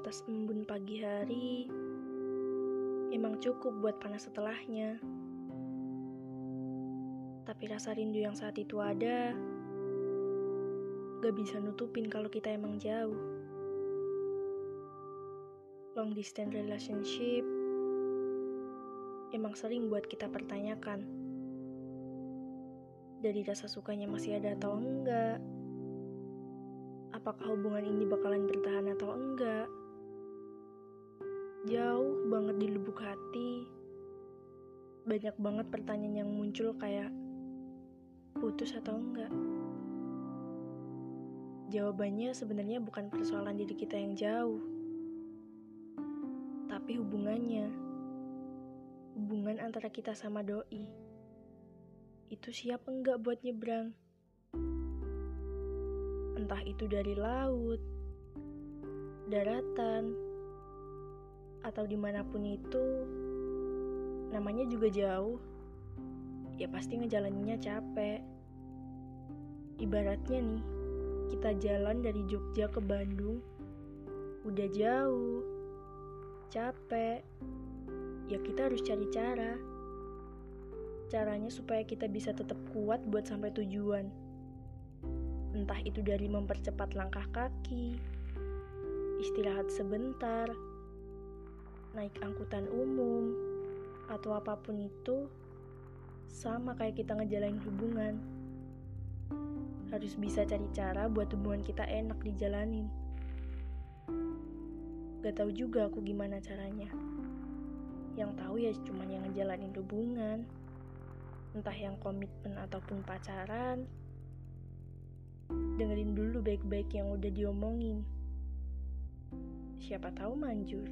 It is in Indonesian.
sebatas embun pagi hari emang cukup buat panas setelahnya. Tapi rasa rindu yang saat itu ada gak bisa nutupin kalau kita emang jauh. Long distance relationship emang sering buat kita pertanyakan. Dari rasa sukanya masih ada atau enggak? Apakah hubungan ini bakalan bertahan atau enggak? Jauh banget di lubuk hati, banyak banget pertanyaan yang muncul kayak putus atau enggak. Jawabannya sebenarnya bukan persoalan diri kita yang jauh, tapi hubungannya. Hubungan antara kita sama doi. Itu siap enggak buat nyebrang? Entah itu dari laut, daratan, atau di mana pun itu, namanya juga jauh. Ya pasti ngejalaninnya capek. Ibaratnya nih, kita jalan dari Jogja ke Bandung, udah jauh, capek, ya kita harus cari cara. Caranya supaya kita bisa tetap kuat buat sampai tujuan. Entah itu dari mempercepat langkah kaki, istirahat sebentar, naik angkutan umum, atau apa pun itu, sama kayak kita ngejalanin hubungan. Harus bisa cari cara buat hubungan kita enak dijalanin. Gak tahu juga aku gimana caranya. Yang tahu ya cuma yang ngejalanin hubungan. Entah yang komitmen ataupun pacaran. Dengerin dulu baik-baik yang udah diomongin. Siapa tahu manjur.